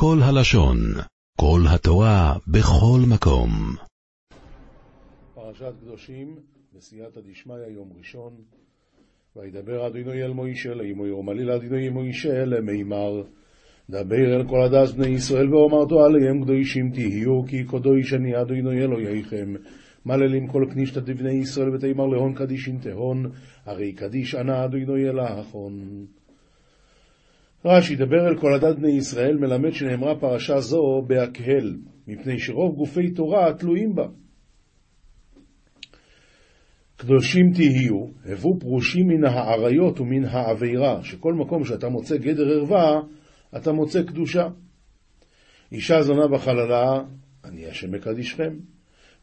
כל הלשון, כל התורה, בכל מקום. פרשת קדושים, בסייעתא דשמיא, יום ראשון. וידבר אדוני אל מוישה לאמו יאמר לאדוני מוישה למימר. דבר אל כל הדס בני ישראל ואומרתו עליהם קדושים תהיו כי קדוש אני אדוני אלוהיכם. מללים כל כנישתא דבני ישראל ותאמר להון קדישין תהון, הרי קדיש ענה אדוני אלהכון. רש"י, דבר אל כל הדת בני ישראל, מלמד שנאמרה פרשה זו בהקהל, מפני שרוב גופי תורה תלויים בה. קדושים תהיו, הבו פרושים מן האריות ומן העבירה, שכל מקום שאתה מוצא גדר ערווה, אתה מוצא קדושה. אישה זונה בחללה, אני השם מקדישכם,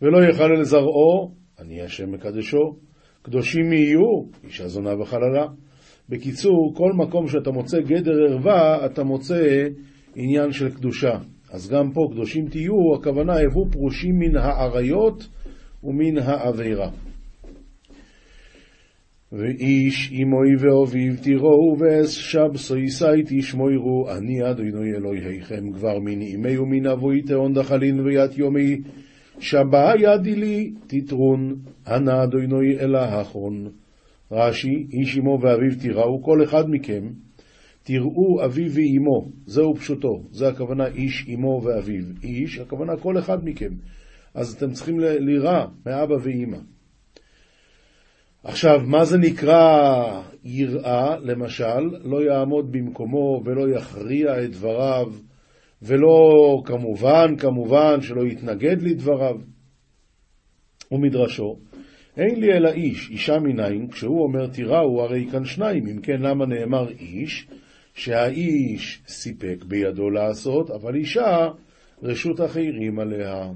ולא יחלל זרעו, אני השם מקדשו. קדושים יהיו, אישה זונה בחללה. בקיצור, כל מקום שאתה מוצא גדר ערווה, אתה מוצא עניין של קדושה. אז גם פה, קדושים תהיו, הכוונה, הבו פרושים מן האריות ומן העבירה. ואיש אמוי ואוביב תראו ואס שבסו ישאי תשמוירו אני אדוני אלוהיכם כבר מן אימי ומן אבוי תהון דחלין ויית יומי שבה ידי לי תתרון אנא אדוני אלהכון רש"י איש אמו ואביו תראו כל אחד מכם תראו אביו ואימו זהו פשוטו זה הכוונה איש אמו ואביו איש הכוונה כל אחד מכם אז אתם צריכים לירא מאבא ואימא עכשיו, מה זה נקרא יראה, למשל? לא יעמוד במקומו ולא יכריע את דבריו, ולא, כמובן, כמובן, שלא יתנגד לדבריו. ומדרשו, אין לי אלא איש, אישה מניין, כשהוא אומר תיראו, הרי כאן שניים, אם כן, למה נאמר איש? שהאיש סיפק בידו לעשות, אבל אישה, רשות אחרים עליה.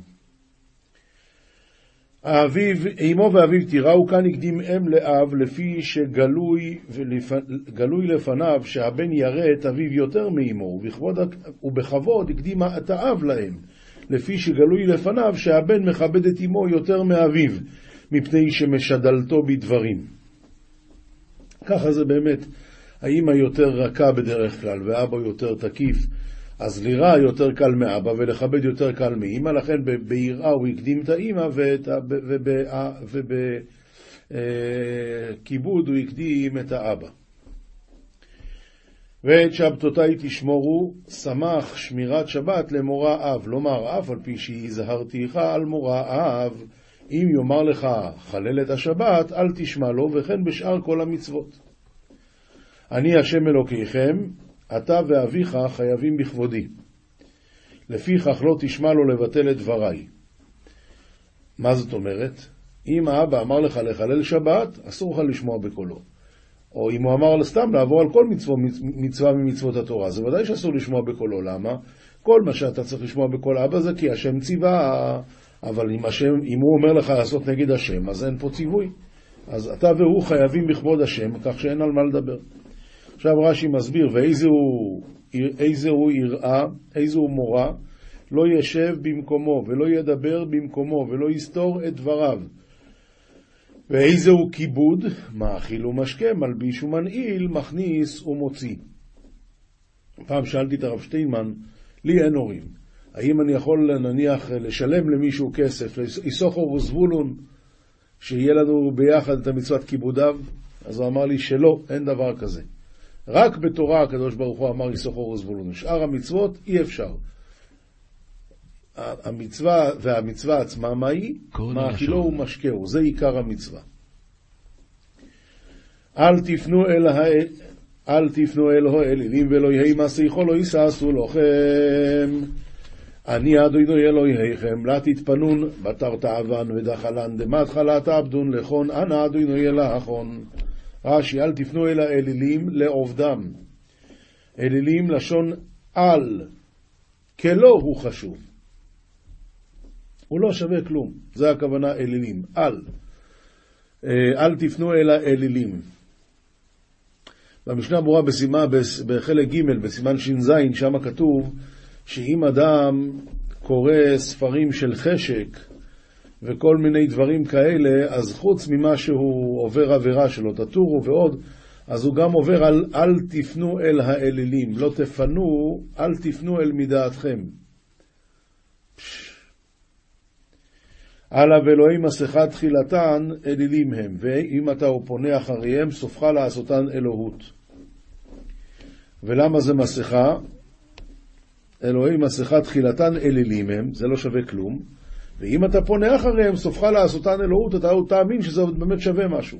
האביו, אמו ואביו תיראו כאן הקדים אם לאב לפי שגלוי ולפ... לפניו שהבן ירא את אביו יותר מאמו ובכבוד, ובכבוד הקדים את האב להם לפי שגלוי לפניו שהבן מכבד את אמו יותר מאביו מפני שמשדלתו בדברים. ככה זה באמת, האמא יותר רכה בדרך כלל ואבא יותר תקיף אז לירה יותר קל מאבא ולכבד יותר קל מאמא, לכן ביראה הוא הקדים את האמא ובכיבוד הוא הקדים את האבא. ואת שבתותי תשמורו, שמח שמירת שבת למורא אב, לומר אף על פי שהזהרתיך על מורא אב, אם יאמר לך חלל את השבת, אל תשמע לו, וכן בשאר כל המצוות. אני השם אלוקיכם, אתה ואביך חייבים בכבודי. לפיכך לא תשמע לו לבטל את דבריי. מה זאת אומרת? אם האבא אמר לך לחלל שבת, אסור לך לשמוע בקולו. או אם הוא אמר סתם לעבור על כל מצווה, מצווה ממצוות התורה, זה ודאי שאסור לשמוע בקולו. למה? כל מה שאתה צריך לשמוע בקול אבא זה כי השם ציווה, אבל אם, השם, אם הוא אומר לך לעשות נגד השם, אז אין פה ציווי. אז אתה והוא חייבים בכבוד השם, כך שאין על מה לדבר. עכשיו רש"י מסביר, ואיזה הוא יראה, איזה הוא מורה, לא ישב במקומו, ולא ידבר במקומו, ולא יסתור את דבריו. ואיזה הוא כיבוד, מאכיל ומשקה, מלביש ומנעיל, מכניס ומוציא. פעם שאלתי את הרב שטיינמן, לי אין הורים, האם אני יכול נניח לשלם למישהו כסף, איסוכו וזבולון, שיהיה לנו ביחד את המצוות כיבודיו? אז הוא אמר לי שלא, אין דבר כזה. רק בתורה הקדוש ברוך הוא אמר יששכר וזבולון. שאר המצוות אי אפשר. המצווה והמצווה עצמה, מה היא? מאכילו ומשקהו, זה עיקר המצווה. אל תפנו אל האל, אל תפנו אל האלילים ולא יהי מעשיכו לא יששו לכם. אני אדוני אלוהיכם, לה תתפנון בתר תאוון ודחלן דמת חלת עבדון לכון, אנא אדוני אלהכון. רש"י, אל תפנו אל האלילים לעובדם. אלילים לשון על, כלא הוא חשוב. הוא לא שווה כלום, זה הכוונה אלילים, על. אה, אל תפנו אל האלילים. במשנה ברורה בסימה, בחלק ג' בסימן ש"ז, שם כתוב שאם אדם קורא ספרים של חשק, וכל מיני דברים כאלה, אז חוץ ממה שהוא עובר עבירה שלו, תטורו ועוד, אז הוא גם עובר על אל תפנו אל האלילים, לא תפנו, אל תפנו אל מדעתכם. הלאה ואלוהי מסכה תחילתן אלילים הם, ואם אתה פונה אחריהם, סופך לעשותן אלוהות. ולמה זה מסכה? אלוהי מסכה תחילתן אלילים הם, זה לא שווה כלום, ואם אתה פונה אחריהם, סופך לעשותן אלוהות, אתה תאמין שזה באמת שווה משהו.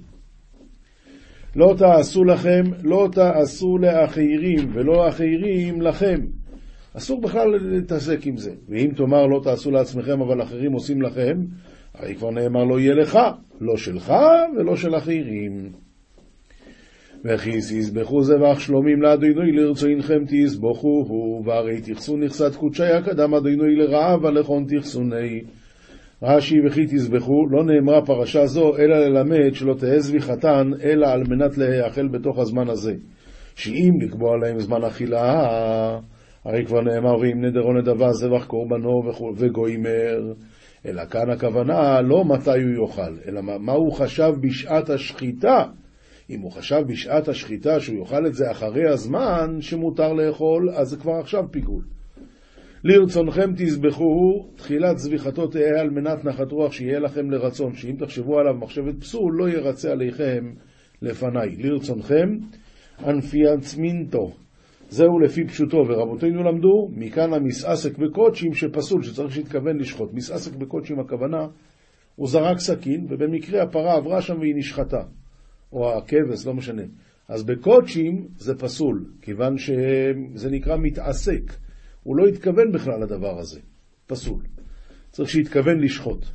לא תעשו לכם, לא תעשו לאחרים, ולא אחרים לכם. אסור בכלל להתעסק עם זה. ואם תאמר לא תעשו לעצמכם, אבל אחרים עושים לכם, הרי כבר נאמר לא יהיה לך, לא שלך ולא של אחרים. וכי תזבחו זבח שלומים לאדינוי לרצונכם תזבחוהו, והרי תכסו נכסת קודשי הקדם אדינוי לרעב ולכון תכסוני. רש"י וכי תזבחו, לא נאמרה פרשה זו, אלא ללמד שלא תהא זביחתן, אלא על מנת להיאכל בתוך הזמן הזה. שאם לקבוע להם זמן אכילה, הרי כבר נאמר, ואם נדר או נדבה זבח קורבנו וגוימר. אלא כאן הכוונה לא מתי הוא יאכל, אלא מה הוא חשב בשעת השחיטה. אם הוא חשב בשעת השחיטה שהוא יאכל את זה אחרי הזמן שמותר לאכול, אז זה כבר עכשיו פיגול. לרצונכם תזבחו, תחילת זביחתו תהא על מנת נחת רוח שיהיה לכם לרצון, שאם תחשבו עליו מחשבת פסול, לא ירצה עליכם לפניי. לרצונכם, אנפיאן צמינתו. זהו לפי פשוטו, ורבותינו למדו, מכאן המסעסק בקודשים שפסול, שצריך שיתכוון לשחוט. מסעסק בקודשים הכוונה, הוא זרק סכין, ובמקרה הפרה עברה שם והיא נשחטה. או הכבש, לא משנה. אז בקודשים זה פסול, כיוון שזה נקרא מתעסק. הוא לא התכוון בכלל לדבר הזה, פסול. צריך שיתכוון לשחוט.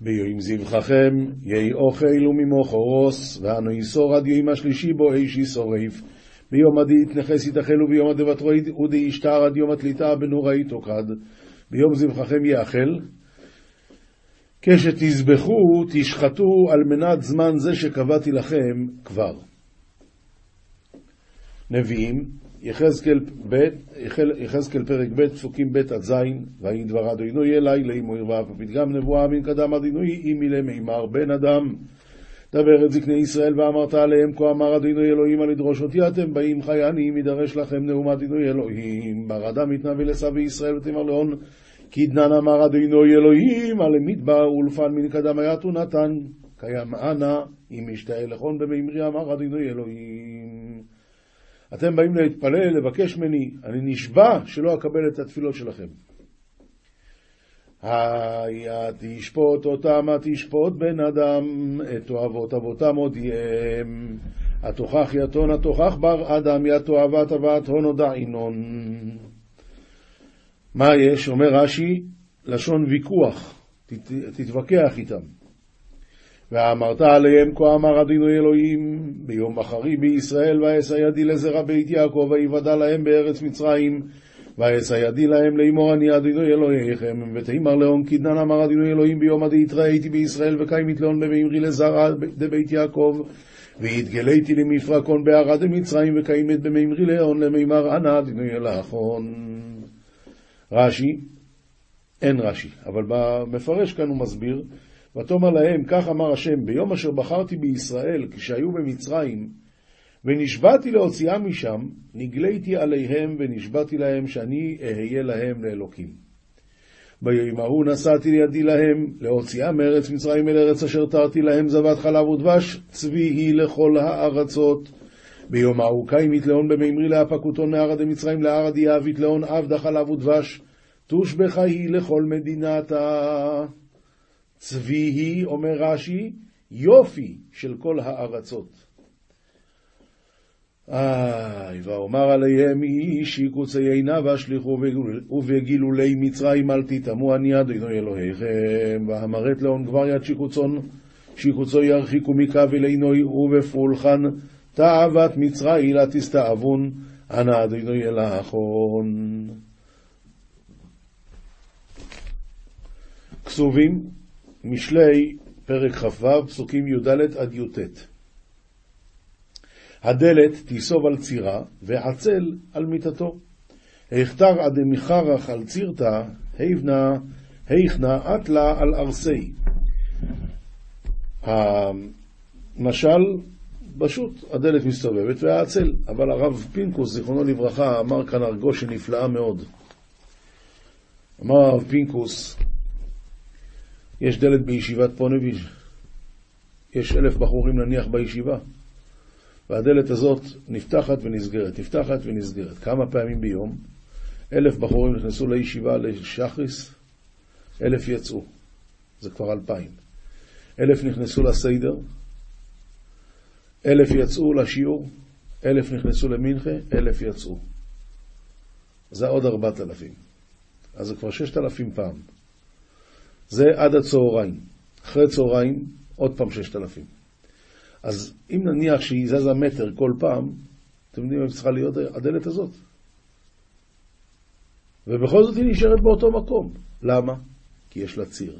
ביום זבחכם יהי אוכל וממוחרוס, ואנו יסור עד יום השלישי בו איש יסורף. ביום עדי יתנכס יתאכל וביום אודי ישתר עד יום התליטה בנוראי תוקד. ביום זבחכם יאכל. כשתזבחו תשחטו על מנת זמן זה שקבעתי לכם כבר. נביאים יחזקאל פרק ב', פסוקים ב' עד ז', ויהי דבר אדינוי אלי לאמור ואף הפתגם נבואה מן קדם אדינוי אימי למימר בן אדם. דבר את זקני ישראל ואמרת עליהם כה אמר אדינוי אלוהים על לדרוש אותי אתם באים חי עניים ידרש לכם נאום אדינוי אלוהים בר אדם מתנבא לסבי ישראל ותמר לאון כי דנן אמר אדינוי אלוהים על המדבר ולפן מן קדם היתו נתן קיים אנא אם ישתאה לכון במימרי אמר אדינוי אלוהים אתם באים להתפלל, לבקש ממני, אני נשבע שלא אקבל את התפילות שלכם. היה תשפוט אותם, התשפוט בן אדם, את אוהבות אבותם הודיעם. התוכח יתון, התוכח בר אדם, יתואבת אבת הון הודע ינון. מה יש? אומר רש"י, לשון ויכוח, תת, תתווכח איתם. ואמרת עליהם כה אמר אדינו אלוהים ביום בחרי בישראל ואעשה ידי לזרע בית יעקב ויוודע להם בארץ מצרים ואעשה ידי להם לאמור אני אדינו אלוהיכם ותאמר לאון כדנן אמר אדינו אלוהים ביום עדי התראיתי בישראל וקיימית לאון במאמרי לזרע דבית יעקב והתגליתי למפרקון בערד דמצרים וקיימת במאמרי לאון למימר אנא אדינו אלאחון רש"י אין רש"י, אבל במפרש כאן הוא מסביר ותאמר להם, כך אמר השם, ביום אשר בחרתי בישראל, כשהיו במצרים, ונשבעתי להוציאם משם, נגליתי עליהם ונשבעתי להם שאני אהיה להם לאלוקים. ביום ההוא נשאתי לידי להם, להוציאם מארץ מצרים אל ארץ אשר תרתי להם זבת חלב ודבש, צבי היא לכל הארצות. ביום ההוא קיימית לאון במימרי להפקותון מערד דמצרים לערד יהבית לאון עבדה חלב ודבש, תושבחה היא לכל מדינתה. צבי היא, אומר רש"י, יופי של כל הארצות. איי, ואומר עליהם איש יקוצי עינה ואשליכו ובגילולי מצרים אל תטמאו אני אדינו אלוהיכם והמרת לאון כבר יד שיקוצון שיקוצו ירחיקו מכבל עינוי ובפולחן תאוות מצרי לה תסתאבון אנא אדינו אלאחון כסובים משלי, פרק כ"ו, פסוקים י"ד עד י"ט. הדלת תיסוב על צירה, ועצל על מיטתו. היכתר עד מחרך על צירתא, היבנה, היכנה אטלה על ארסי. המשל פשוט הדלת מסתובבת והעצל. אבל הרב פינקוס, זיכרונו לברכה, אמר כאן הרגושי נפלאה מאוד. אמר הרב פינקוס, יש דלת בישיבת פונביז', יש אלף בחורים נניח בישיבה, והדלת הזאת נפתחת ונסגרת, נפתחת ונסגרת. כמה פעמים ביום? אלף בחורים נכנסו לישיבה לשחריס, אלף יצאו. זה כבר אלפיים. אלף נכנסו לסיידר, אלף יצאו לשיעור, אלף נכנסו למנחה, אלף יצאו. זה עוד ארבעת אלפים. אז זה כבר ששת אלפים פעם. זה עד הצהריים. אחרי צהריים, עוד פעם ששת אלפים. אז אם נניח שהיא זזה מטר כל פעם, אתם יודעים איפה צריכה להיות הדלת הזאת. ובכל זאת היא נשארת באותו מקום. למה? כי יש לה ציר.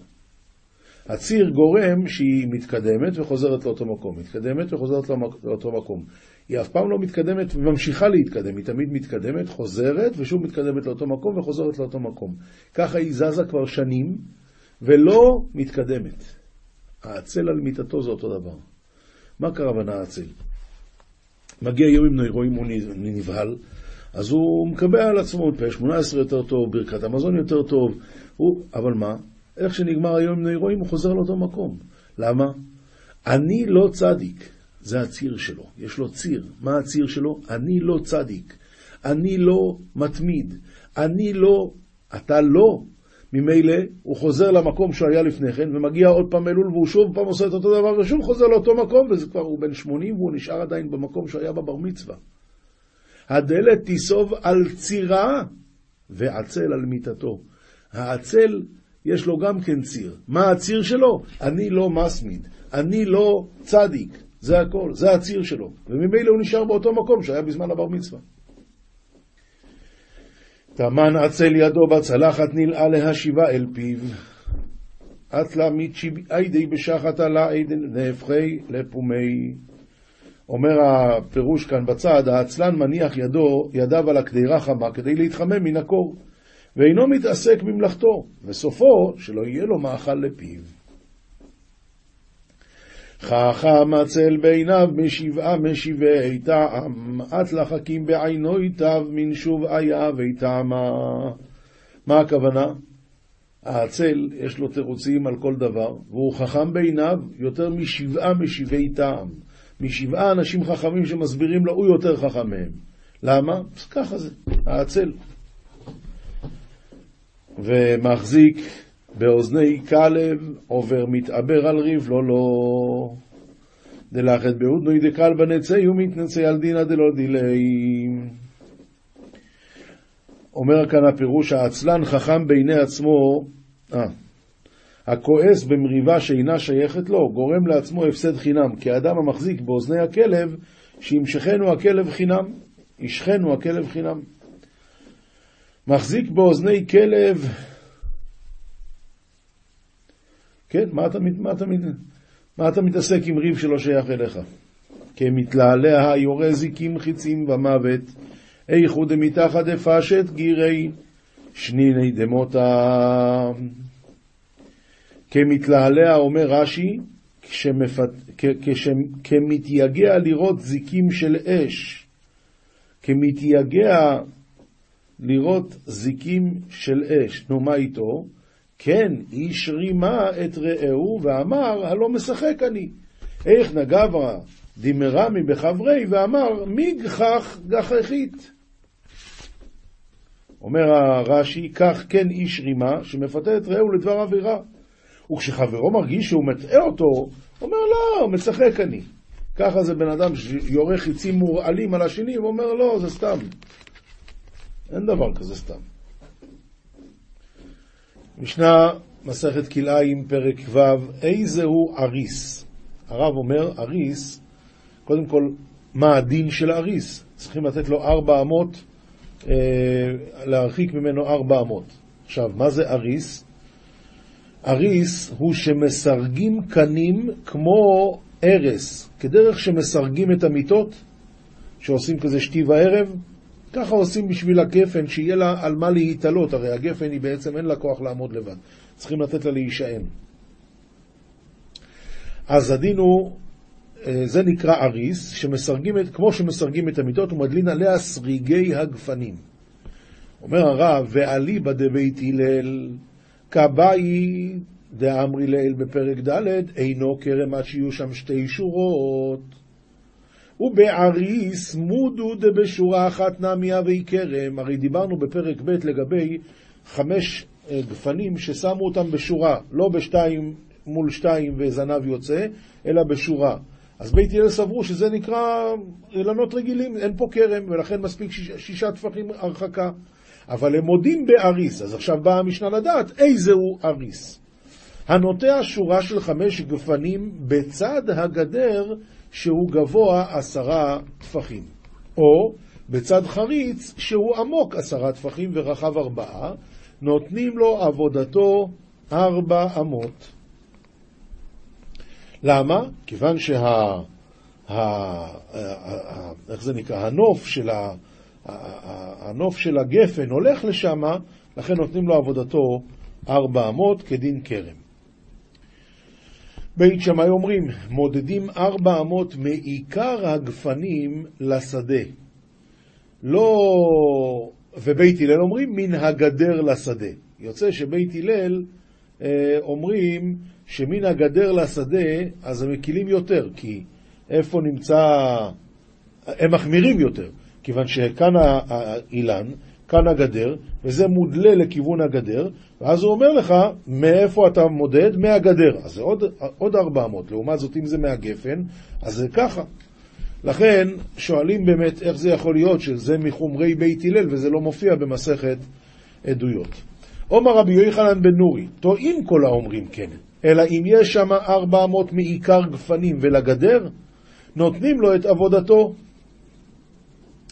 הציר גורם שהיא מתקדמת וחוזרת לאותו מקום, מתקדמת וחוזרת לאותו מקום. היא אף פעם לא מתקדמת וממשיכה להתקדם, היא תמיד מתקדמת, חוזרת ושוב מתקדמת לאותו מקום וחוזרת לאותו מקום. ככה היא זזה כבר שנים ולא מתקדמת. העצל על מיטתו זה אותו דבר. מה קרה בנעצל? מגיע יום עם נוירואים, הוא נבהל, אז הוא מקבל על עצמו פה 18 יותר טוב, ברכת המזון יותר טוב, הוא, אבל מה? איך שנגמר היום עם נוירואים הוא חוזר לאותו מקום. למה? אני לא צדיק, זה הציר שלו, יש לו ציר. מה הציר שלו? אני לא צדיק, אני לא מתמיד, אני לא, אתה לא. ממילא הוא חוזר למקום שהוא היה לפני כן, ומגיע עוד פעם אלול, והוא שוב פעם עושה את אותו דבר, ושוב חוזר לאותו מקום, וזה כבר, הוא בן 80, והוא נשאר עדיין במקום שהוא היה בבר מצווה. הדלת תיסוב על צירה, ועצל על מיטתו. העצל, יש לו גם כן ציר. מה הציר שלו? אני לא מסמיד, אני לא צדיק, זה הכל, זה הציר שלו. וממילא הוא נשאר באותו מקום שהיה בזמן הבר מצווה. תמן עצל ידו בצלחת נלאה להשיבה אל פיו. אטלה מתשיבעידי בשחת עלה עדן נהפכי לפומי. אומר הפירוש כאן בצד, העצלן מניח ידו, ידיו על הקדירה חמה כדי להתחמם מן הקור, ואינו מתעסק במלאכתו, וסופו שלא יהיה לו מאכל לפיו. חכם עצל בעיניו משבעה משבעי טעם, את לחכים בעינו יטב מן שוב איה וטעמה. מה הכוונה? העצל, יש לו תירוצים על כל דבר, והוא חכם בעיניו יותר משבעה משבעי טעם. משבעה אנשים חכמים שמסבירים לו, הוא יותר חכם מהם. למה? ככה זה, העצל. ומחזיק באוזני כלב, עובר מתעבר על ריב, לא לא. דלחת בהודנוי דקל בנצי ומתנצי על דינא דלא דילי. אומר כאן הפירוש, העצלן חכם בעיני עצמו, אה, הכועס במריבה שאינה שייכת לו, גורם לעצמו הפסד חינם, כי האדם המחזיק באוזני הכלב, שימשכנו הכלב חינם, ישכנו הכלב חינם. מחזיק באוזני כלב, כן, מה אתה, מה אתה, מה אתה מתעסק עם ריב שלא שייך אליך? כמתלעלע היורה זיקים חיצים ומוות, איכו דמתחת דפשת גירי, שניני דמותה. כמתלעלע, אומר רש"י, כמתייגע לראות זיקים של אש, כמתייגע לראות זיקים של אש. נו, מה איתו? כן, איש רימה את רעהו ואמר, הלא משחק אני. איך נגברה דימרמי בחברי ואמר, מי גחך גחכית. אומר הרש"י, כך כן איש רימה שמפתה את רעהו לדבר עבירה. וכשחברו מרגיש שהוא מטעה אותו, אומר לא, משחק אני. ככה זה בן אדם שיורה חיצים מורעלים על השני, ואומר לא, זה סתם. אין דבר כזה סתם. משנה מסכת כלאיים, פרק ו', איזהו אריס? הרב אומר, אריס, קודם כל, מה הדין של אריס? צריכים לתת לו ארבע אמות, אה, להרחיק ממנו ארבע אמות. עכשיו, מה זה אריס? אריס הוא שמסרגים קנים כמו ארס, כדרך שמסרגים את המיטות, שעושים כזה שתי וערב, ככה עושים בשביל הגפן, שיהיה לה על מה להתעלות, הרי הגפן היא בעצם אין לה כוח לעמוד לבד, צריכים לתת לה להישען. אז הדין הוא אה, זה נקרא אריס, שמסרגים את, כמו שמסרגים את המיטות, ומדלין עליה סריגי הגפנים. אומר הרב, ואליבא דבית הלל, כבאי דאמרי לעיל בפרק ד', אינו כרם עד שיהיו שם שתי שורות. ובעריס מודו דבשורה אחת נמיה ואי כרם. הרי דיברנו בפרק ב' לגבי חמש אה, גפנים ששמו אותם בשורה, לא בשתיים מול שתיים וזנב יוצא, אלא בשורה. אז בית הלל סברו שזה נקרא אילנות רגילים, אין פה כרם, ולכן מספיק שיש, שישה טפחים הרחקה. אבל הם מודים באריס, אז עכשיו באה המשנה לדעת איזה הוא אריס. הנוטע שורה של חמש גפנים בצד הגדר שהוא גבוה עשרה טפחים, או בצד חריץ שהוא עמוק עשרה טפחים ורחב ארבעה, נותנים לו עבודתו ארבע אמות. למה? כיוון שה... ה... איך זה נקרא? הנוף של, ה... הנוף של הגפן הולך לשם, לכן נותנים לו עבודתו ארבע אמות כדין כרם. בית שמאי אומרים, מודדים ארבע אמות מעיקר הגפנים לשדה. לא... ובית הלל אומרים, מן הגדר לשדה. יוצא שבית הלל אה, אומרים שמן הגדר לשדה, אז הם מקילים יותר, כי איפה נמצא... הם מחמירים יותר, כיוון שכאן האילן, כאן הגדר, וזה מודלה לכיוון הגדר, ואז הוא אומר לך, מאיפה אתה מודד? מהגדר. אז זה עוד, עוד 400. לעומת זאת, אם זה מהגפן, אז זה ככה. לכן, שואלים באמת איך זה יכול להיות שזה מחומרי בית הלל וזה לא מופיע במסכת עדויות. עומר רבי יוחנן בן נורי, טועים כל האומרים כן, אלא אם יש שם 400 מעיקר גפנים ולגדר, נותנים לו את עבודתו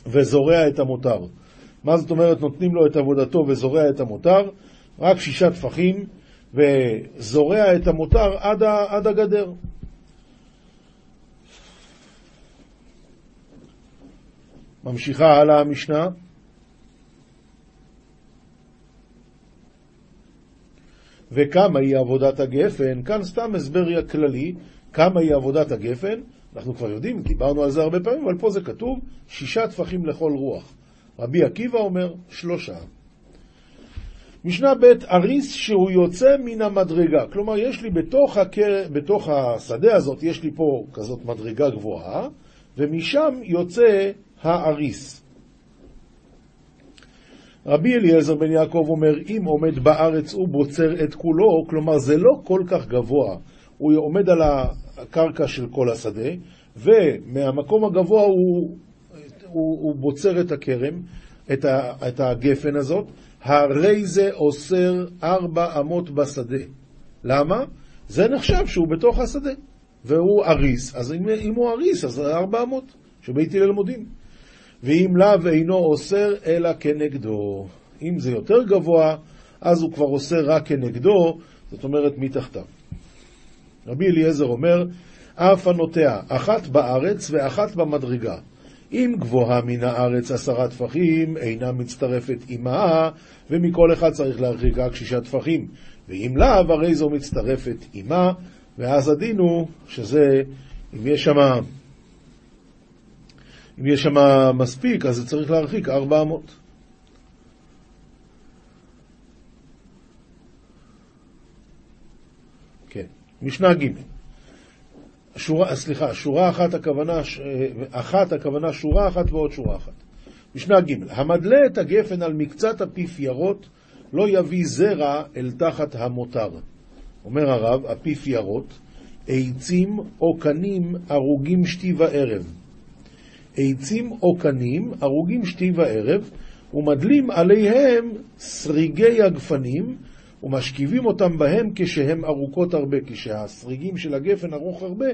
וזורע את המותר. מה זאת אומרת נותנים לו את עבודתו וזורע את המותר? רק שישה טפחים, וזורע את המותר עד, עד הגדר. ממשיכה הלאה המשנה. וכמה היא עבודת הגפן, כאן סתם הסבר כללי, כמה היא עבודת הגפן, אנחנו כבר יודעים, דיברנו על זה הרבה פעמים, אבל פה זה כתוב, שישה טפחים לכל רוח. רבי עקיבא אומר, שלושה. משנה ב' אריס שהוא יוצא מן המדרגה. כלומר, יש לי בתוך, הקר... בתוך השדה הזאת, יש לי פה כזאת מדרגה גבוהה, ומשם יוצא האריס. רבי אליעזר בן יעקב אומר, אם עומד בארץ הוא בוצר את כולו, כלומר זה לא כל כך גבוה, הוא עומד על הקרקע של כל השדה, ומהמקום הגבוה הוא, הוא, הוא בוצר את הכרם, את, ה, את הגפן הזאת, הרי זה אוסר ארבע אמות בשדה. למה? זה נחשב שהוא בתוך השדה, והוא אריס, אז אם, אם הוא אריס, אז ארבע אמות, שבית הלל מודים. ואם לאו אינו אוסר אלא כנגדו. אם זה יותר גבוה, אז הוא כבר אוסר רק כנגדו, זאת אומרת מתחתיו. רבי אליעזר אומר, אף הנוטע, אחת בארץ ואחת במדרגה. אם גבוהה מן הארץ עשרה טפחים, אינה מצטרפת עמה, ומכל אחד צריך להרחיק רק שישה טפחים. ואם לאו, הרי זו מצטרפת עמה, ואז הדין הוא שזה, אם יש שם אם יש שם מספיק, אז צריך להרחיק 400. כן, משנה ג' שורה, סליחה, שורה אחת הכוונה, אחת הכוונה שורה אחת ועוד שורה אחת. משנה ג' המדלה את הגפן על מקצת אפיפיירות לא יביא זרע אל תחת המותר. אומר הרב, אפיפיירות, עצים או קנים הרוגים שתי וערב. עצים או קנים, הרוגים שתי וערב, ומדלים עליהם שריגי הגפנים, ומשכיבים אותם בהם כשהם ארוכות הרבה. כשהשריגים של הגפן ארוך הרבה,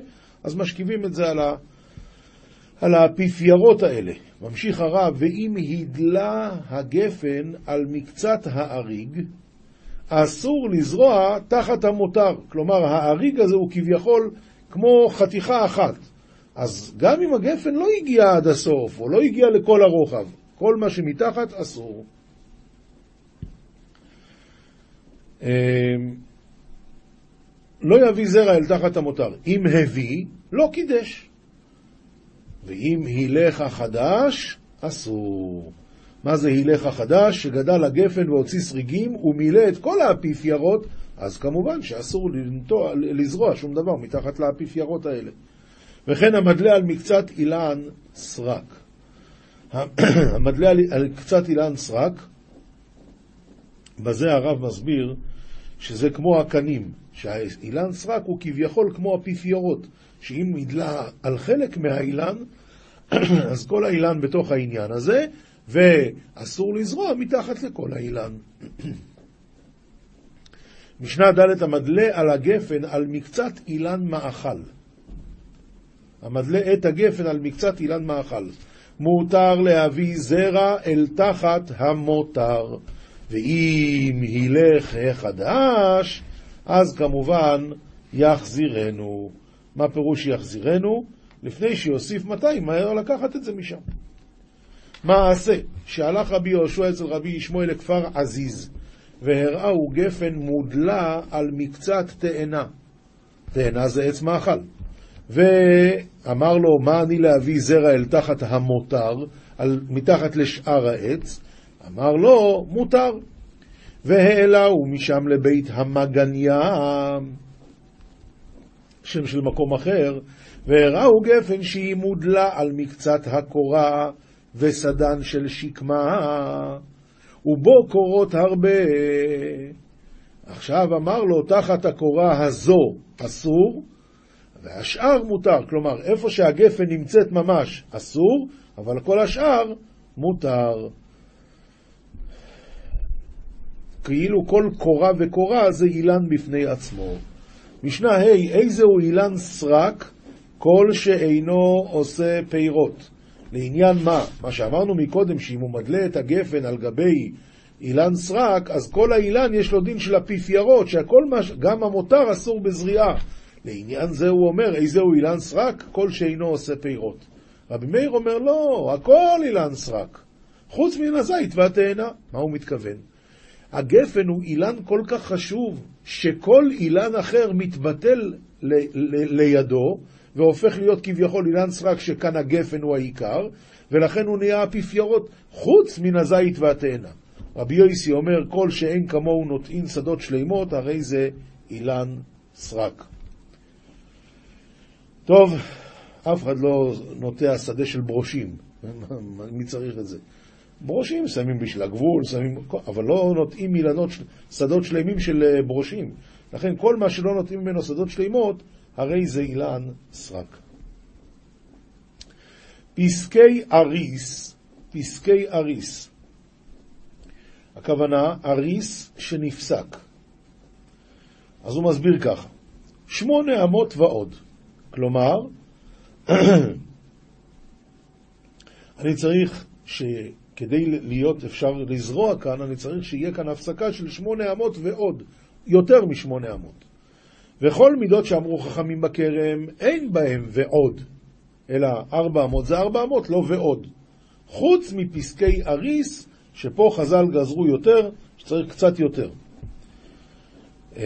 אז משכיבים את זה על, ה... על האפיפיירות האלה. ממשיך הרב, ואם הדלה הגפן על מקצת האריג, אסור לזרוע תחת המותר. כלומר, האריג הזה הוא כביכול כמו חתיכה אחת. אז גם אם הגפן לא הגיע עד הסוף, או לא הגיע לכל הרוחב, כל מה שמתחת אסור. לא יביא זרע אל תחת המותר. אם הביא, לא קידש. ואם הילך החדש, אסור. מה זה הילך החדש? שגדל הגפן והוציא שריגים ומילא את כל האפיפיירות, אז כמובן שאסור לנטוע, לזרוע שום דבר מתחת לאפיפיירות האלה. וכן המדלה על מקצת אילן סרק. המדלה על קצת אילן סרק, בזה הרב מסביר שזה כמו הקנים, שהאילן סרק הוא כביכול כמו אפיפיורות, שאם ידלה על חלק מהאילן, אז כל האילן בתוך העניין הזה, ואסור לזרוע מתחת לכל האילן. משנה ד' המדלה על הגפן על מקצת אילן מאכל. המדלה את הגפן על מקצת אילן מאכל. מותר להביא זרע אל תחת המותר, ואם הילך החדש, אז כמובן יחזירנו. מה פירוש יחזירנו? לפני שיוסיף מתי, מהר לקחת את זה משם. מעשה, שהלך רבי יהושע אצל רבי ישמעאל לכפר עזיז, והראהו גפן מודלה על מקצת תאנה. תאנה זה עץ מאכל. ואמר לו, מה אני להביא זרע אל תחת המותר, על, מתחת לשאר העץ? אמר לו, מותר. והעלהו משם לבית המגניה, שם של מקום אחר, והראהו גפן שהיא מודלה על מקצת הקורה וסדן של שקמה, ובו קורות הרבה. עכשיו אמר לו, תחת הקורה הזו אסור, והשאר מותר. כלומר, איפה שהגפן נמצאת ממש אסור, אבל כל השאר מותר. כאילו כל קורה וקורה זה אילן בפני עצמו. משנה ה' hey, איזהו אילן סרק כל שאינו עושה פירות. לעניין מה? מה שאמרנו מקודם, שאם הוא מדלה את הגפן על גבי אילן סרק, אז כל האילן יש לו דין של אפיפיירות, שהכל, מש... גם המותר אסור בזריעה. לעניין זה הוא אומר, איזהו אילן סרק? כל שאינו עושה פירות. רבי מאיר אומר, לא, הכל אילן סרק, חוץ מן הזית והתאנה. מה הוא מתכוון? הגפן הוא אילן כל כך חשוב, שכל אילן אחר מתבטל ל- ל- לידו, והופך להיות כביכול אילן סרק שכאן הגפן הוא העיקר, ולכן הוא נהיה אפיפיירות חוץ מן הזית והתאנה. רבי יויסי אומר, כל שאין כמוהו נוטעין שדות שלימות, הרי זה אילן סרק. טוב, אף אחד לא נוטע שדה של ברושים, מי צריך את זה? ברושים שמים בשביל הגבול, שמים, אבל לא נוטעים אילנות, שדות שלמים של אה, ברושים. לכן כל מה שלא נוטעים ממנו שדות שלימות, הרי זה אילן סרק. פסקי אריס, פסקי אריס. הכוונה, אריס שנפסק. אז הוא מסביר ככה, שמונה אמות ועוד. כלומר, אני צריך שכדי להיות אפשר לזרוע כאן, אני צריך שיהיה כאן הפסקה של שמונה אמות ועוד, יותר משמונה אמות. וכל מידות שאמרו חכמים בכרם, אין בהם ועוד, אלא ארבע אמות זה ארבע אמות, לא ועוד. חוץ מפסקי אריס, שפה חז"ל גזרו יותר, שצריך קצת יותר. Uh,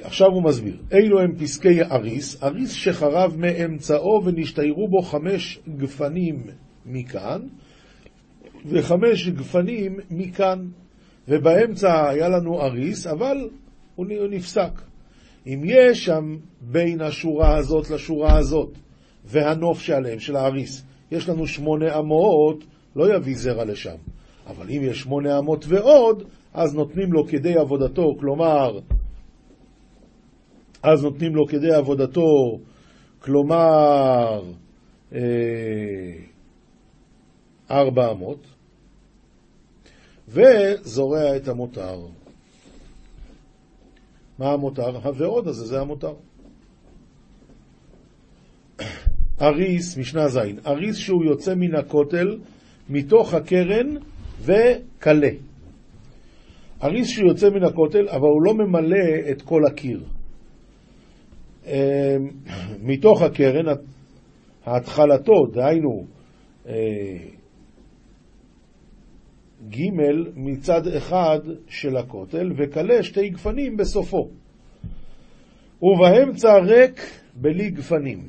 עכשיו הוא מסביר, אילו הם פסקי אריס, אריס שחרב מאמצעו ונשתיירו בו חמש גפנים מכאן, וחמש גפנים מכאן, ובאמצע היה לנו אריס, אבל הוא נפסק. אם יש שם בין השורה הזאת לשורה הזאת, והנוף שעליהם, של האריס, יש לנו שמונה אמות, לא יביא זרע לשם. אבל אם יש שמונה אמות ועוד, אז נותנים לו כדי עבודתו, כלומר, אז נותנים לו כדי עבודתו, כלומר, אה, ארבע אמות, וזורע את המותר. מה המותר? הוועוד הזה, זה המותר. אריס, משנה ז', אריס שהוא יוצא מן הכותל, מתוך הקרן וכלה. אריס שהוא יוצא מן הכותל, אבל הוא לא ממלא את כל הקיר. אמ, מתוך הקרן, התחלתו, דהיינו, אה, ג' מצד אחד של הכותל, וכלה שתי גפנים בסופו. ובאמצע ריק בלי גפנים.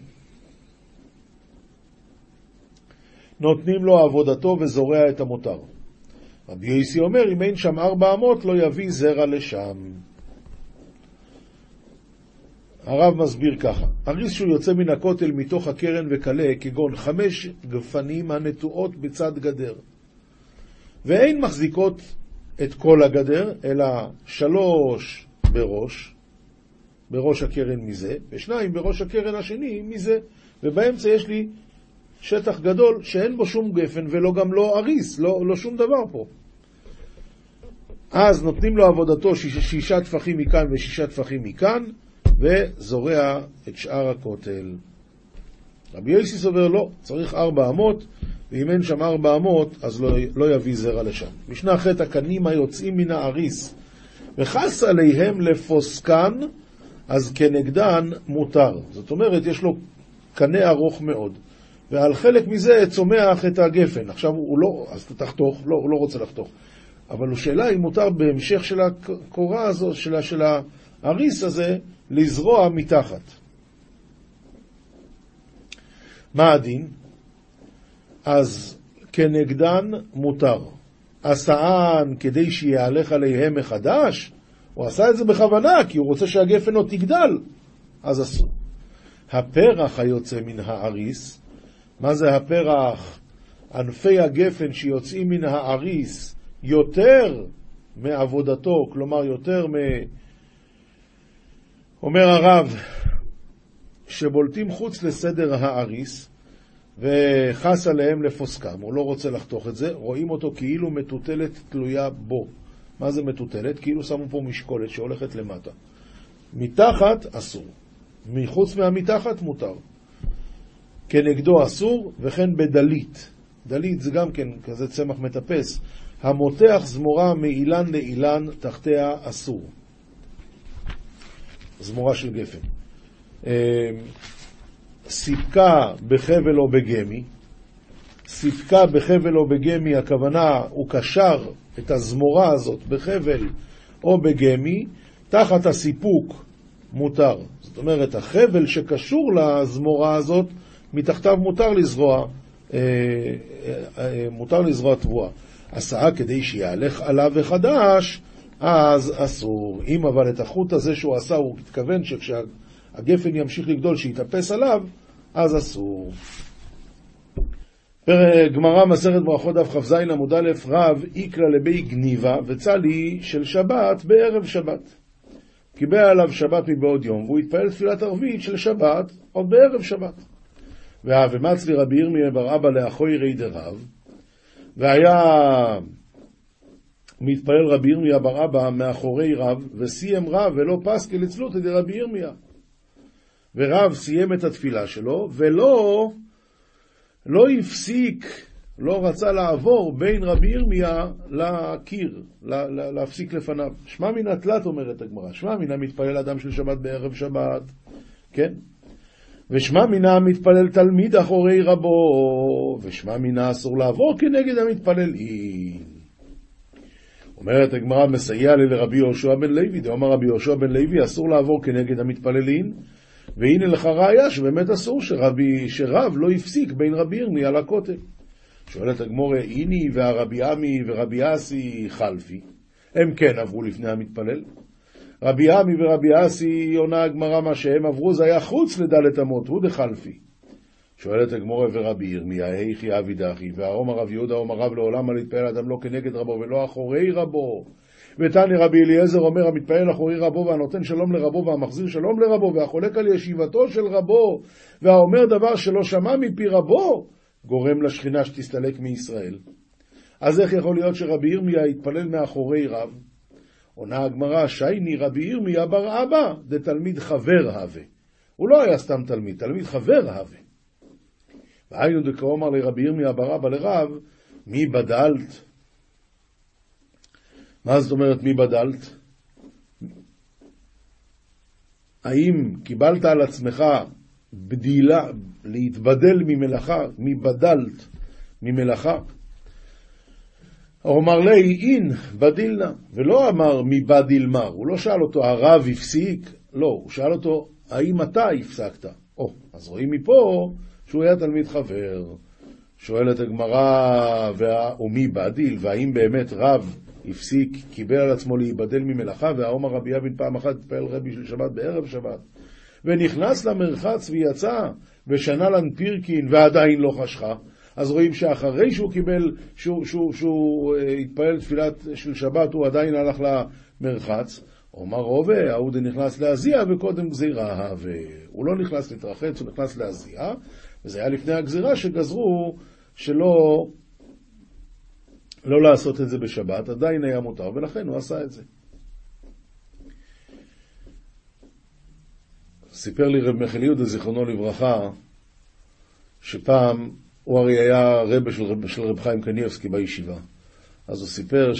נותנים לו עבודתו וזורע את המותר. רבי יוסי אומר, אם אין שם ארבע אמות, לא יביא זרע לשם. הרב מסביר ככה, אריס שהוא יוצא מן הכותל מתוך הקרן וקלה, כגון חמש גפנים הנטועות בצד גדר, ואין מחזיקות את כל הגדר, אלא שלוש בראש, בראש הקרן מזה, ושניים בראש הקרן השני מזה, ובאמצע יש לי שטח גדול שאין בו שום גפן ולא גם לא אריס, לא, לא שום דבר פה. אז נותנים לו עבודתו שיש, שישה טפחים מכאן ושישה טפחים מכאן, וזורע את שאר הכותל. רבי יוסי סובר לא, צריך ארבע אמות, ואם אין שם ארבע אמות, אז לא, לא יביא זרע לשם. משנה ח' הקנים היוצאים מן האריס, וחס עליהם לפוסקן, אז כנגדן מותר. זאת אומרת, יש לו קנה ארוך מאוד, ועל חלק מזה צומח את הגפן. עכשיו הוא לא, אז תחתוך, לא, הוא לא רוצה לחתוך. אבל השאלה אם מותר בהמשך של הקורה הזו, של, של האריס הזה, לזרוע מתחת. מה הדין? אז כנגדן מותר. עשאן כדי שיהלך עליהם מחדש? הוא עשה את זה בכוונה, כי הוא רוצה שהגפן עוד תגדל, אז אסור. הפרח היוצא מן האריס, מה זה הפרח? ענפי הגפן שיוצאים מן האריס יותר מעבודתו, כלומר יותר מ... אומר הרב, שבולטים חוץ לסדר האריס, וחס עליהם לפוסקם, הוא לא רוצה לחתוך את זה, רואים אותו כאילו מטוטלת תלויה בו. מה זה מטוטלת? כאילו שמו פה משקולת שהולכת למטה. מתחת אסור, מחוץ מהמתחת מותר. כנגדו אסור, וכן בדלית. דלית זה גם כן כזה צמח מטפס. המותח זמורה מאילן לאילן, תחתיה אסור. זמורה של גפן. אה, סיפקה בחבל או בגמי, סיפקה בחבל או בגמי, הכוונה, הוא קשר את הזמורה הזאת בחבל או בגמי, תחת הסיפוק מותר. זאת אומרת, החבל שקשור לזמורה הזאת, מתחתיו מותר לזרוע, אה, אה, מותר לזרוע תבואה. הסעה כדי שיהלך עליו וחדש, אז אסור. אם אבל את החוט הזה שהוא עשה, הוא התכוון שכשהגפן ימשיך לגדול, שיתאפס עליו, אז אסור. גמרא מסכת ברכות דף כ"ז עמוד א' רב איקרא לבי גניבה וצלי של שבת בערב שבת. קיבל עליו שבת מבעוד יום והוא התפעל תפילת ערבית של שבת עוד בערב שבת. והאבמצלי רבי ירמיה בר אבא לאחוי רי דרב והיה מתפלל רבי ירמיה בר אבא מאחורי רב וסיים רב ולא פסקי לצלות ידי רבי ירמיה. ורב סיים את התפילה שלו ולא לא הפסיק, לא רצה לעבור בין רבי ירמיה לקיר, להפסיק לפניו. שמע מן התלת, אומרת הגמרא, שמע מן המתפלל אדם של שבת בערב שבת, כן? ושמע מינה מתפלל תלמיד אחורי רבו, ושמע מינה אסור לעבור כנגד המתפללים. אומרת הגמרא, מסייע לי לרבי יהושע בן לוי, דאמר רבי יהושע בן לוי, אסור לעבור כנגד המתפללים, והנה לך ראיה שבאמת אסור שרבי, שרב לא הפסיק בין רבי ירמיה לכותל. שואלת הגמורה, איני והרבי עמי ורבי אסי חלפי, הם כן עברו לפני המתפלל. רבי עמי ורבי אסי, עונה הגמרא, מה שהם עברו זה היה חוץ לדלת אמות, הוא דחלפי. שואלת הגמורה ורבי ירמיה, היכי אבי דחי, והרום הרב יהודה אומר רב לעולם על יתפעל אדם לא כנגד רבו ולא אחורי רבו. ותני רבי אליעזר אומר המתפעל אחורי רבו והנותן שלום לרבו והמחזיר שלום לרבו והחולק על ישיבתו של רבו והאומר דבר שלא שמע מפי רבו גורם לשכינה שתסתלק מישראל. אז איך יכול להיות שרבי ירמיה יתפלל מאחורי רב? עונה הגמרא, שייני רבי ירמיה בר אבא, דתלמיד חבר הווה. הוא לא היה סתם תלמיד, תלמיד חבר הווה. והיינו דקאומר לרבי ירמיה בר אבא לרב, מי בדלת? מה זאת אומרת מי בדלת? האם קיבלת על עצמך בדילה, להתבדל ממלאכה, מי בדלת ממלאכה? אמר לי, אין, בדילנה, ולא אמר מבדיל מר, הוא לא שאל אותו, הרב הפסיק? לא, הוא שאל אותו, האם אתה הפסקת? או, אז רואים מפה שהוא היה תלמיד חבר. שואלת הגמרא, ומי בדיל, והאם באמת רב הפסיק, קיבל על עצמו להיבדל ממלאכה, והעומר רבי אבין פעם אחת התפעל רבי של שבת בערב שבת, ונכנס למרחץ ויצא, ושנה לן פירקין, ועדיין לא חשכה. אז רואים שאחרי שהוא קיבל, שהוא, שהוא, שהוא uh, התפלל תפילת של שבת, הוא עדיין הלך למרחץ. אומר רובה, ההוא נכנס להזיע וקודם גזירה, והוא לא נכנס להתרחץ, הוא נכנס להזיע, וזה היה לפני הגזירה שגזרו שלא לא לעשות את זה בשבת, עדיין היה מותר, ולכן הוא עשה את זה. סיפר לי רב מיכל יהודה, זיכרונו לברכה, שפעם, הוא הרי היה רבה של, רב, של רב חיים קניאבסקי בישיבה. אז הוא סיפר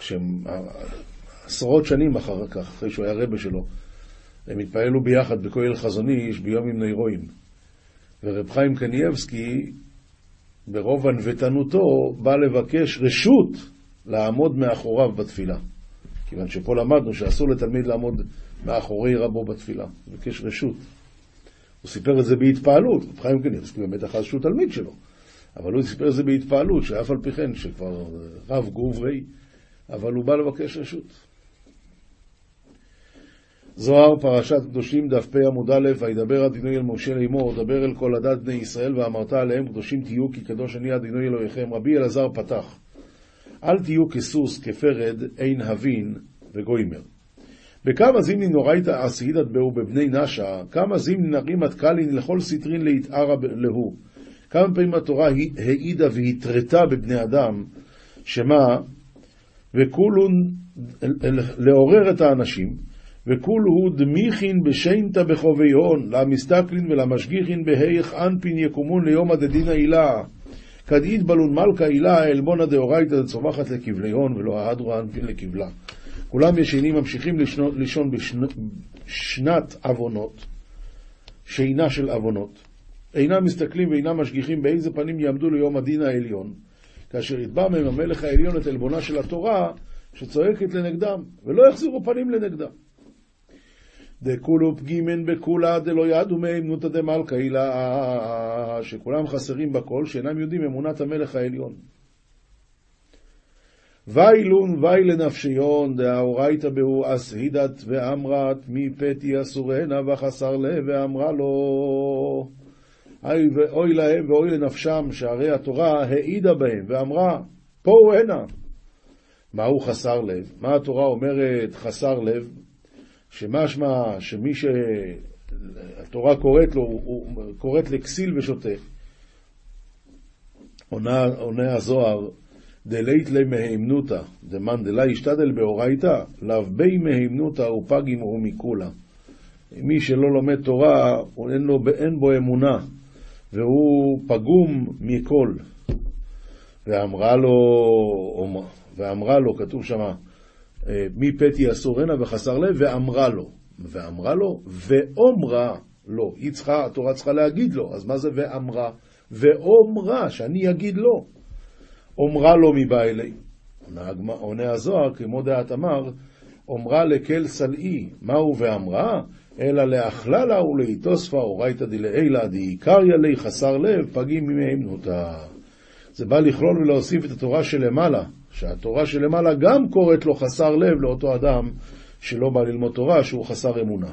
שעשרות שנים אחר כך, אחרי שהוא היה רבה שלו, הם התפעלו ביחד בכהל חזוני איש ביום עם נוירואים. ורב חיים קניאבסקי ברוב ענוותנותו, בא לבקש רשות לעמוד מאחוריו בתפילה. כיוון שפה למדנו שאסור לתלמיד לעמוד מאחורי רבו בתפילה. הוא ביקש רשות. הוא סיפר את זה בהתפעלות, רב חיים קניבסקי באמת אחז שהוא תלמיד שלו. אבל הוא סיפר את זה בהתפעלות, שאף על פי כן, שכבר רב גוברי, אבל הוא בא לבקש רשות. זוהר, פרשת קדושים, דף פ עמוד א', וידבר אדינוי אל משה לאמור, דבר אל כל עדת בני ישראל, ואמרת עליהם, קדושים תהיו, כי קדוש אני אדינוי אלוהיכם. רבי אלעזר פתח, אל תהיו כסוס, כפרד, אין הבין וגוימר. בכמה זימני נורייתא עשידת בהו בבני נשה, כמה זימני נרימת קלין לכל סטרין להתערה להו. כמה פעמים התורה העידה והתרתה בבני אדם, שמה, וכולון לעורר את האנשים, וכולהו דמיכין בשיינתא בחוביון, למסתכלין ולמשגיחין בהיך אנפין יקומון ליום הדדין העילה. כדאית בלון מלכה עילה עלבונה דאורייתא דצומחת לכבליון ולא ההדרו אנפין לכבלה. כולם ישנים ממשיכים לישון בשנת עוונות, שינה של עוונות. אינם מסתכלים ואינם משגיחים באיזה פנים יעמדו ליום הדין העליון, כאשר יתבע מהם המלך העליון את עלבונה של התורה שצועקת לנגדם, ולא יחזירו פנים לנגדם. דכולו פגימן בכולה דלא ידעו מאמנותא דמלכא הילה, שכולם חסרים בכל, שאינם יודעים אמונת המלך העליון. ואילון ואי לנפשיון דאורייתא בהו אסהידת ואמרת מי פתי אסורנה וחסר לב ואמרה לו אוי להם ואוי לנפשם שהרי התורה העידה בהם ואמרה פה הוא הנה מהו חסר לב? מה התורה אומרת חסר לב? שמשמע שמי שהתורה קוראת לו, הוא קוראת לכסיל ושוטה. עונה, עונה הזוהר, דלית לי מהימנותא, דמאן דלה ישתדל באורייתא, לאו בי מהימנותא ופגים ומיקולה. מי שלא לומד תורה, אין, לו, אין בו אמונה, והוא פגום מכל. ואמרה לו, ואמרה לו, כתוב שמה, מפתי אסורנה וחסר לב, ואמרה לו. ואמרה לו, ואומרה לו. היא צריכה, התורה צריכה להגיד לו, אז מה זה ואמרה? ואומרה, שאני אגיד לו. אומרה לו מבא אלי. עונה הזוהר, כמו דעת אמר, אומרה לקל סלעי, מהו ואמרה? אלא לאכלה לה ולאיתוספה אורייתא דלעילא דאיקריא לי חסר לב, פגים נוטה. זה בא לכלול ולהוסיף את התורה שלמעלה, שהתורה שלמעלה גם קוראת לו חסר לב לאותו אדם שלא בא ללמוד תורה, שהוא חסר אמונה.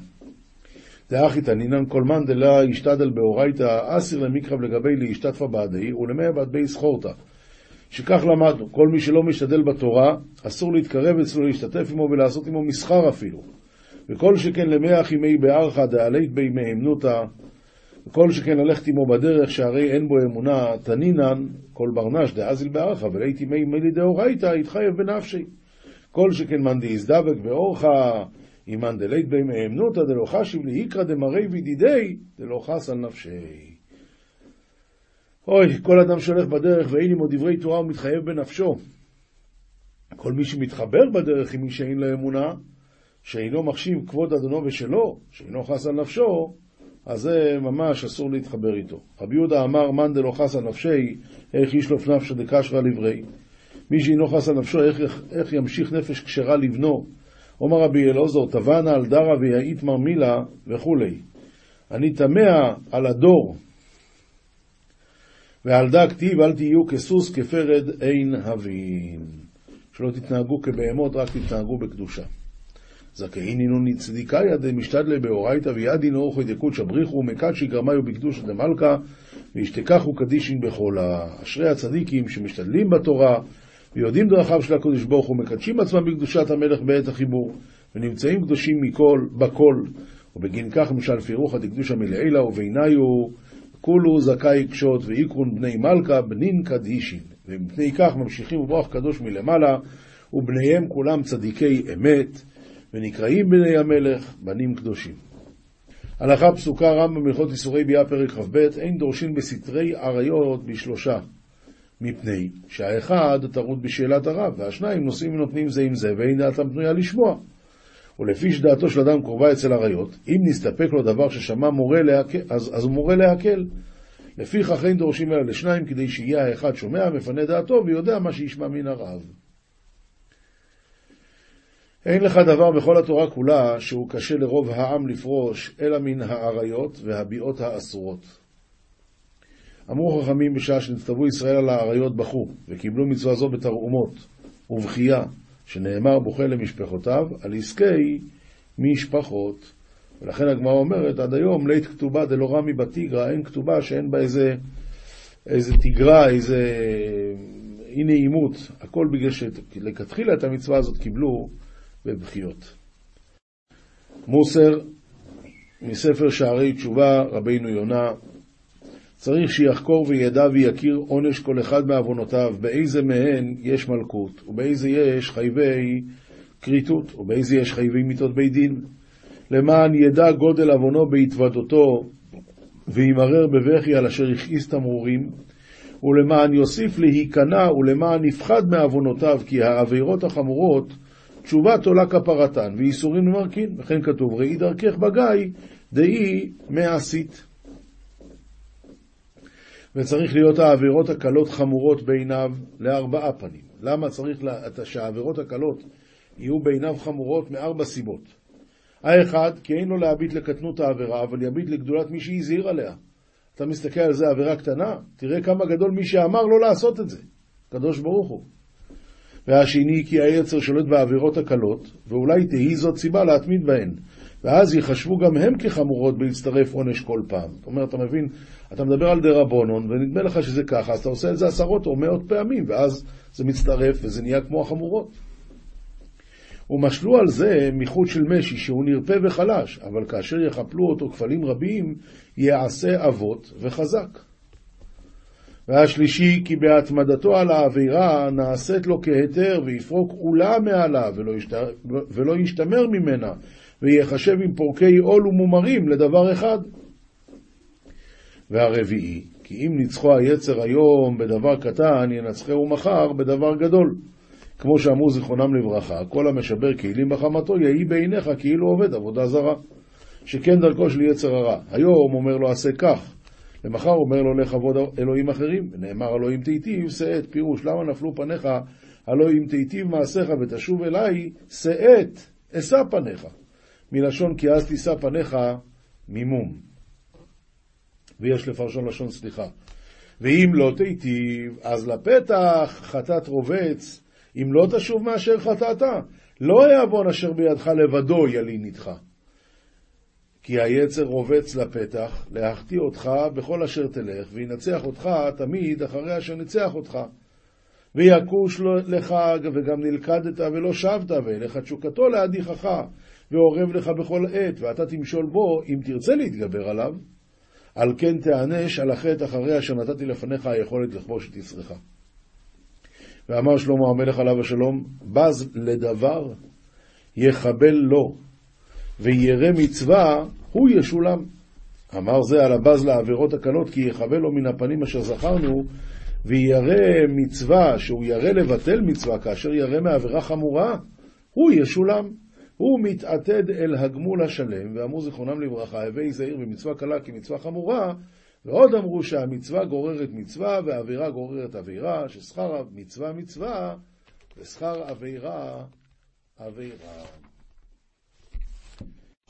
דאחי תנינן כל מאן דלה ישתדל באורייתא אסיר למקרב לגבי להשתתפה בעדי ולמאה בעד בי סחורתא. שכך למדנו, כל מי שלא משתדל בתורה, אסור להתקרב אצלו להשתתף עמו ולעשות עמו מסחר אפילו. וכל שכן למאה ימי בארכה דעלית בי מהמנותא וכל שכן ללכת עמו בדרך שהרי אין בו אמונה, תנינן, כל ברנש דאזיל בארכה, ולהיתי מי מלי דאורייתא, יתחייב בנפשי. כל שכן מאן דאיזדבק באורחה, אם מאן דלית בי מאמנותא דלא חשיב לאיקרא דמרי וידידי, דלא חס על נפשי. אוי, כל אדם שהולך בדרך ואין עמו דברי תורה הוא מתחייב בנפשו. כל מי שמתחבר בדרך עם מי שאין לו אמונה, שאינו מחשיב כבוד אדונו ושלו, שאינו חס על נפשו, אז זה ממש אסור להתחבר איתו. רבי יהודה אמר, מאן דלא חס על נפשי, איך ישלוף נפשא דקשרא לברי. מי שאינו חס על נפשו, איך, איך ימשיך נפש כשרה לבנו. אומר רבי אלעזר, תבענה על דרא ויעית מרמילה וכולי. אני תמה על הדור ועל דא כתיב אל תהיו כסוס כפרד אין הבין. שלא תתנהגו כבהמות, רק תתנהגו בקדושה. זכאי נינון צדיקאי דמשתדלי באורייתא וידין אורחו דקות שבריחו ומקדשי גרמיו בקדוש דמלכה וישתכחו קדישין בחולה. אשרי הצדיקים שמשתדלים בתורה ויודעים דרכיו של הקדוש ברוך הוא מקדשים עצמם בקדושת המלך בעת החיבור ונמצאים קדושים מכל, בכל ובגין כך משל פירוחא דקדושא מלעילה וביניו כולו זכאי קשות ואיקרון בני מלכה בנין קדישין ומפני כך ממשיכים וברוח קדוש מלמעלה ובניהם כולם צדיקי אמת ונקראים בני המלך בנים קדושים. הלכה פסוקה רמב"ם הלכות איסורי ביאה פרק כ"ב אין דורשין בסתרי עריות בשלושה מפני שהאחד טרוד בשאלת הרב והשניים נושאים ונותנים זה עם זה ואין דעתם פנויה לשמוע. ולפי שדעתו של אדם קרובה אצל עריות אם נסתפק לו דבר ששמע מורה להקל אז, אז מורה להקל. לפיכך אין דורשים אלא לשניים כדי שיהיה האחד שומע מפנה דעתו ויודע מה שישמע מן הרב אין לך דבר בכל התורה כולה שהוא קשה לרוב העם לפרוש, אלא מן האריות והביאות האסורות. אמרו חכמים בשעה שנצטוו ישראל על האריות בכו, וקיבלו מצווה זו בתרעומות ובכייה, שנאמר בוכה למשפחותיו, על עסקי משפחות. ולכן הגמרא אומרת, עד היום לית כתובה דלא רמי בתיגרא, אין כתובה שאין בה איזה, איזה תיגרה, איזה אי נעימות. הכל בגלל שלכתחילה את המצווה הזאת קיבלו בבכיות. מוסר מספר שערי תשובה, רבינו יונה, צריך שיחקור וידע ויכיר עונש כל אחד מעוונותיו, באיזה מהן יש מלכות, ובאיזה יש חייבי כריתות, ובאיזה יש חייבי מיתות בית דין, למען ידע גודל עוונו בהתוודותו, וימרר בבכי על אשר הכעיס תמרורים, ולמען יוסיף להיכנע, ולמען יפחד מעוונותיו, כי העבירות החמורות תשובה תולה כפרתן, ואיסורים למרכין, וכן כתוב, ראי דרכך בגיא, דאי מעשית. וצריך להיות העבירות הקלות חמורות בעיניו לארבעה פנים. למה צריך לה, שהעבירות הקלות יהיו בעיניו חמורות? מארבע סיבות. האחד, כי אין לו להביט לקטנות העבירה, אבל יביט לגדולת מי שהזהיר עליה. אתה מסתכל על זה עבירה קטנה, תראה כמה גדול מי שאמר לא לעשות את זה. קדוש ברוך הוא. והשני כי היצר שולט בעבירות הקלות, ואולי תהי זאת סיבה להתמיד בהן. ואז ייחשבו גם הם כחמורות בהצטרף עונש כל פעם. זאת אומרת, אתה מבין, אתה מדבר על דרבונון, ונדמה לך שזה ככה, אז אתה עושה את זה עשרות או מאות פעמים, ואז זה מצטרף וזה נהיה כמו החמורות. ומשלו על זה מחוט של משי, שהוא נרפה וחלש, אבל כאשר יחפלו אותו כפלים רבים, יעשה אבות וחזק. והשלישי, כי בהתמדתו על העבירה נעשית לו כהיתר ויפרוק עולה מעליו ולא, ישת... ולא ישתמר ממנה ויחשב עם פורקי עול ומומרים לדבר אחד. והרביעי, כי אם ניצחו היצר היום בדבר קטן, ינצחהו מחר בדבר גדול. כמו שאמרו זיכרונם לברכה, כל המשבר כלים בחמתו יהי בעיניך כאילו עובד עבודה זרה. שכן דרכו של יצר הרע. היום אומר לו עשה כך, למחר אומר לו לך עבוד אלוהים אחרים, ונאמר אלוהים תיטיב, שאת, פירוש, למה נפלו פניך, הלא אם תיטיב מעשיך ותשוב אליי, שאת, אשא פניך. מלשון כי אז תישא פניך מימום. ויש לפרשון לשון סליחה. ואם לא תיטיב, אז לפתח חטאת רובץ, אם לא תשוב מאשר חטאת, לא יעוון אשר בידך לבדו ילין איתך. כי היצר רובץ לפתח, להחטיא אותך בכל אשר תלך, וינצח אותך תמיד אחרי אשר ניצח אותך. ויכוש לך, וגם נלכדת ולא שבת, ואליך תשוקתו להדיחך, ועורב לך בכל עת, ואתה תמשול בו, אם תרצה להתגבר עליו, על כן תיענש על החטא אחרי אשר נתתי לפניך היכולת לכבוש את יצרך. ואמר שלמה המלך עליו השלום, בז לדבר, יחבל לו, וירא מצווה, הוא ישולם. אמר זה על הבז לעבירות הקלות, כי יחווה לו מן הפנים אשר זכרנו, וירא מצווה, שהוא ירא לבטל מצווה, כאשר ירא מעבירה חמורה, הוא ישולם. הוא מתעתד אל הגמול השלם, ואמרו זיכרונם לברכה, הווי זהיר במצווה קלה כמצווה חמורה, ועוד אמרו שהמצווה גוררת מצווה, והעבירה גוררת עבירה, ששכר המצווה מצווה, ושכר עבירה עבירה.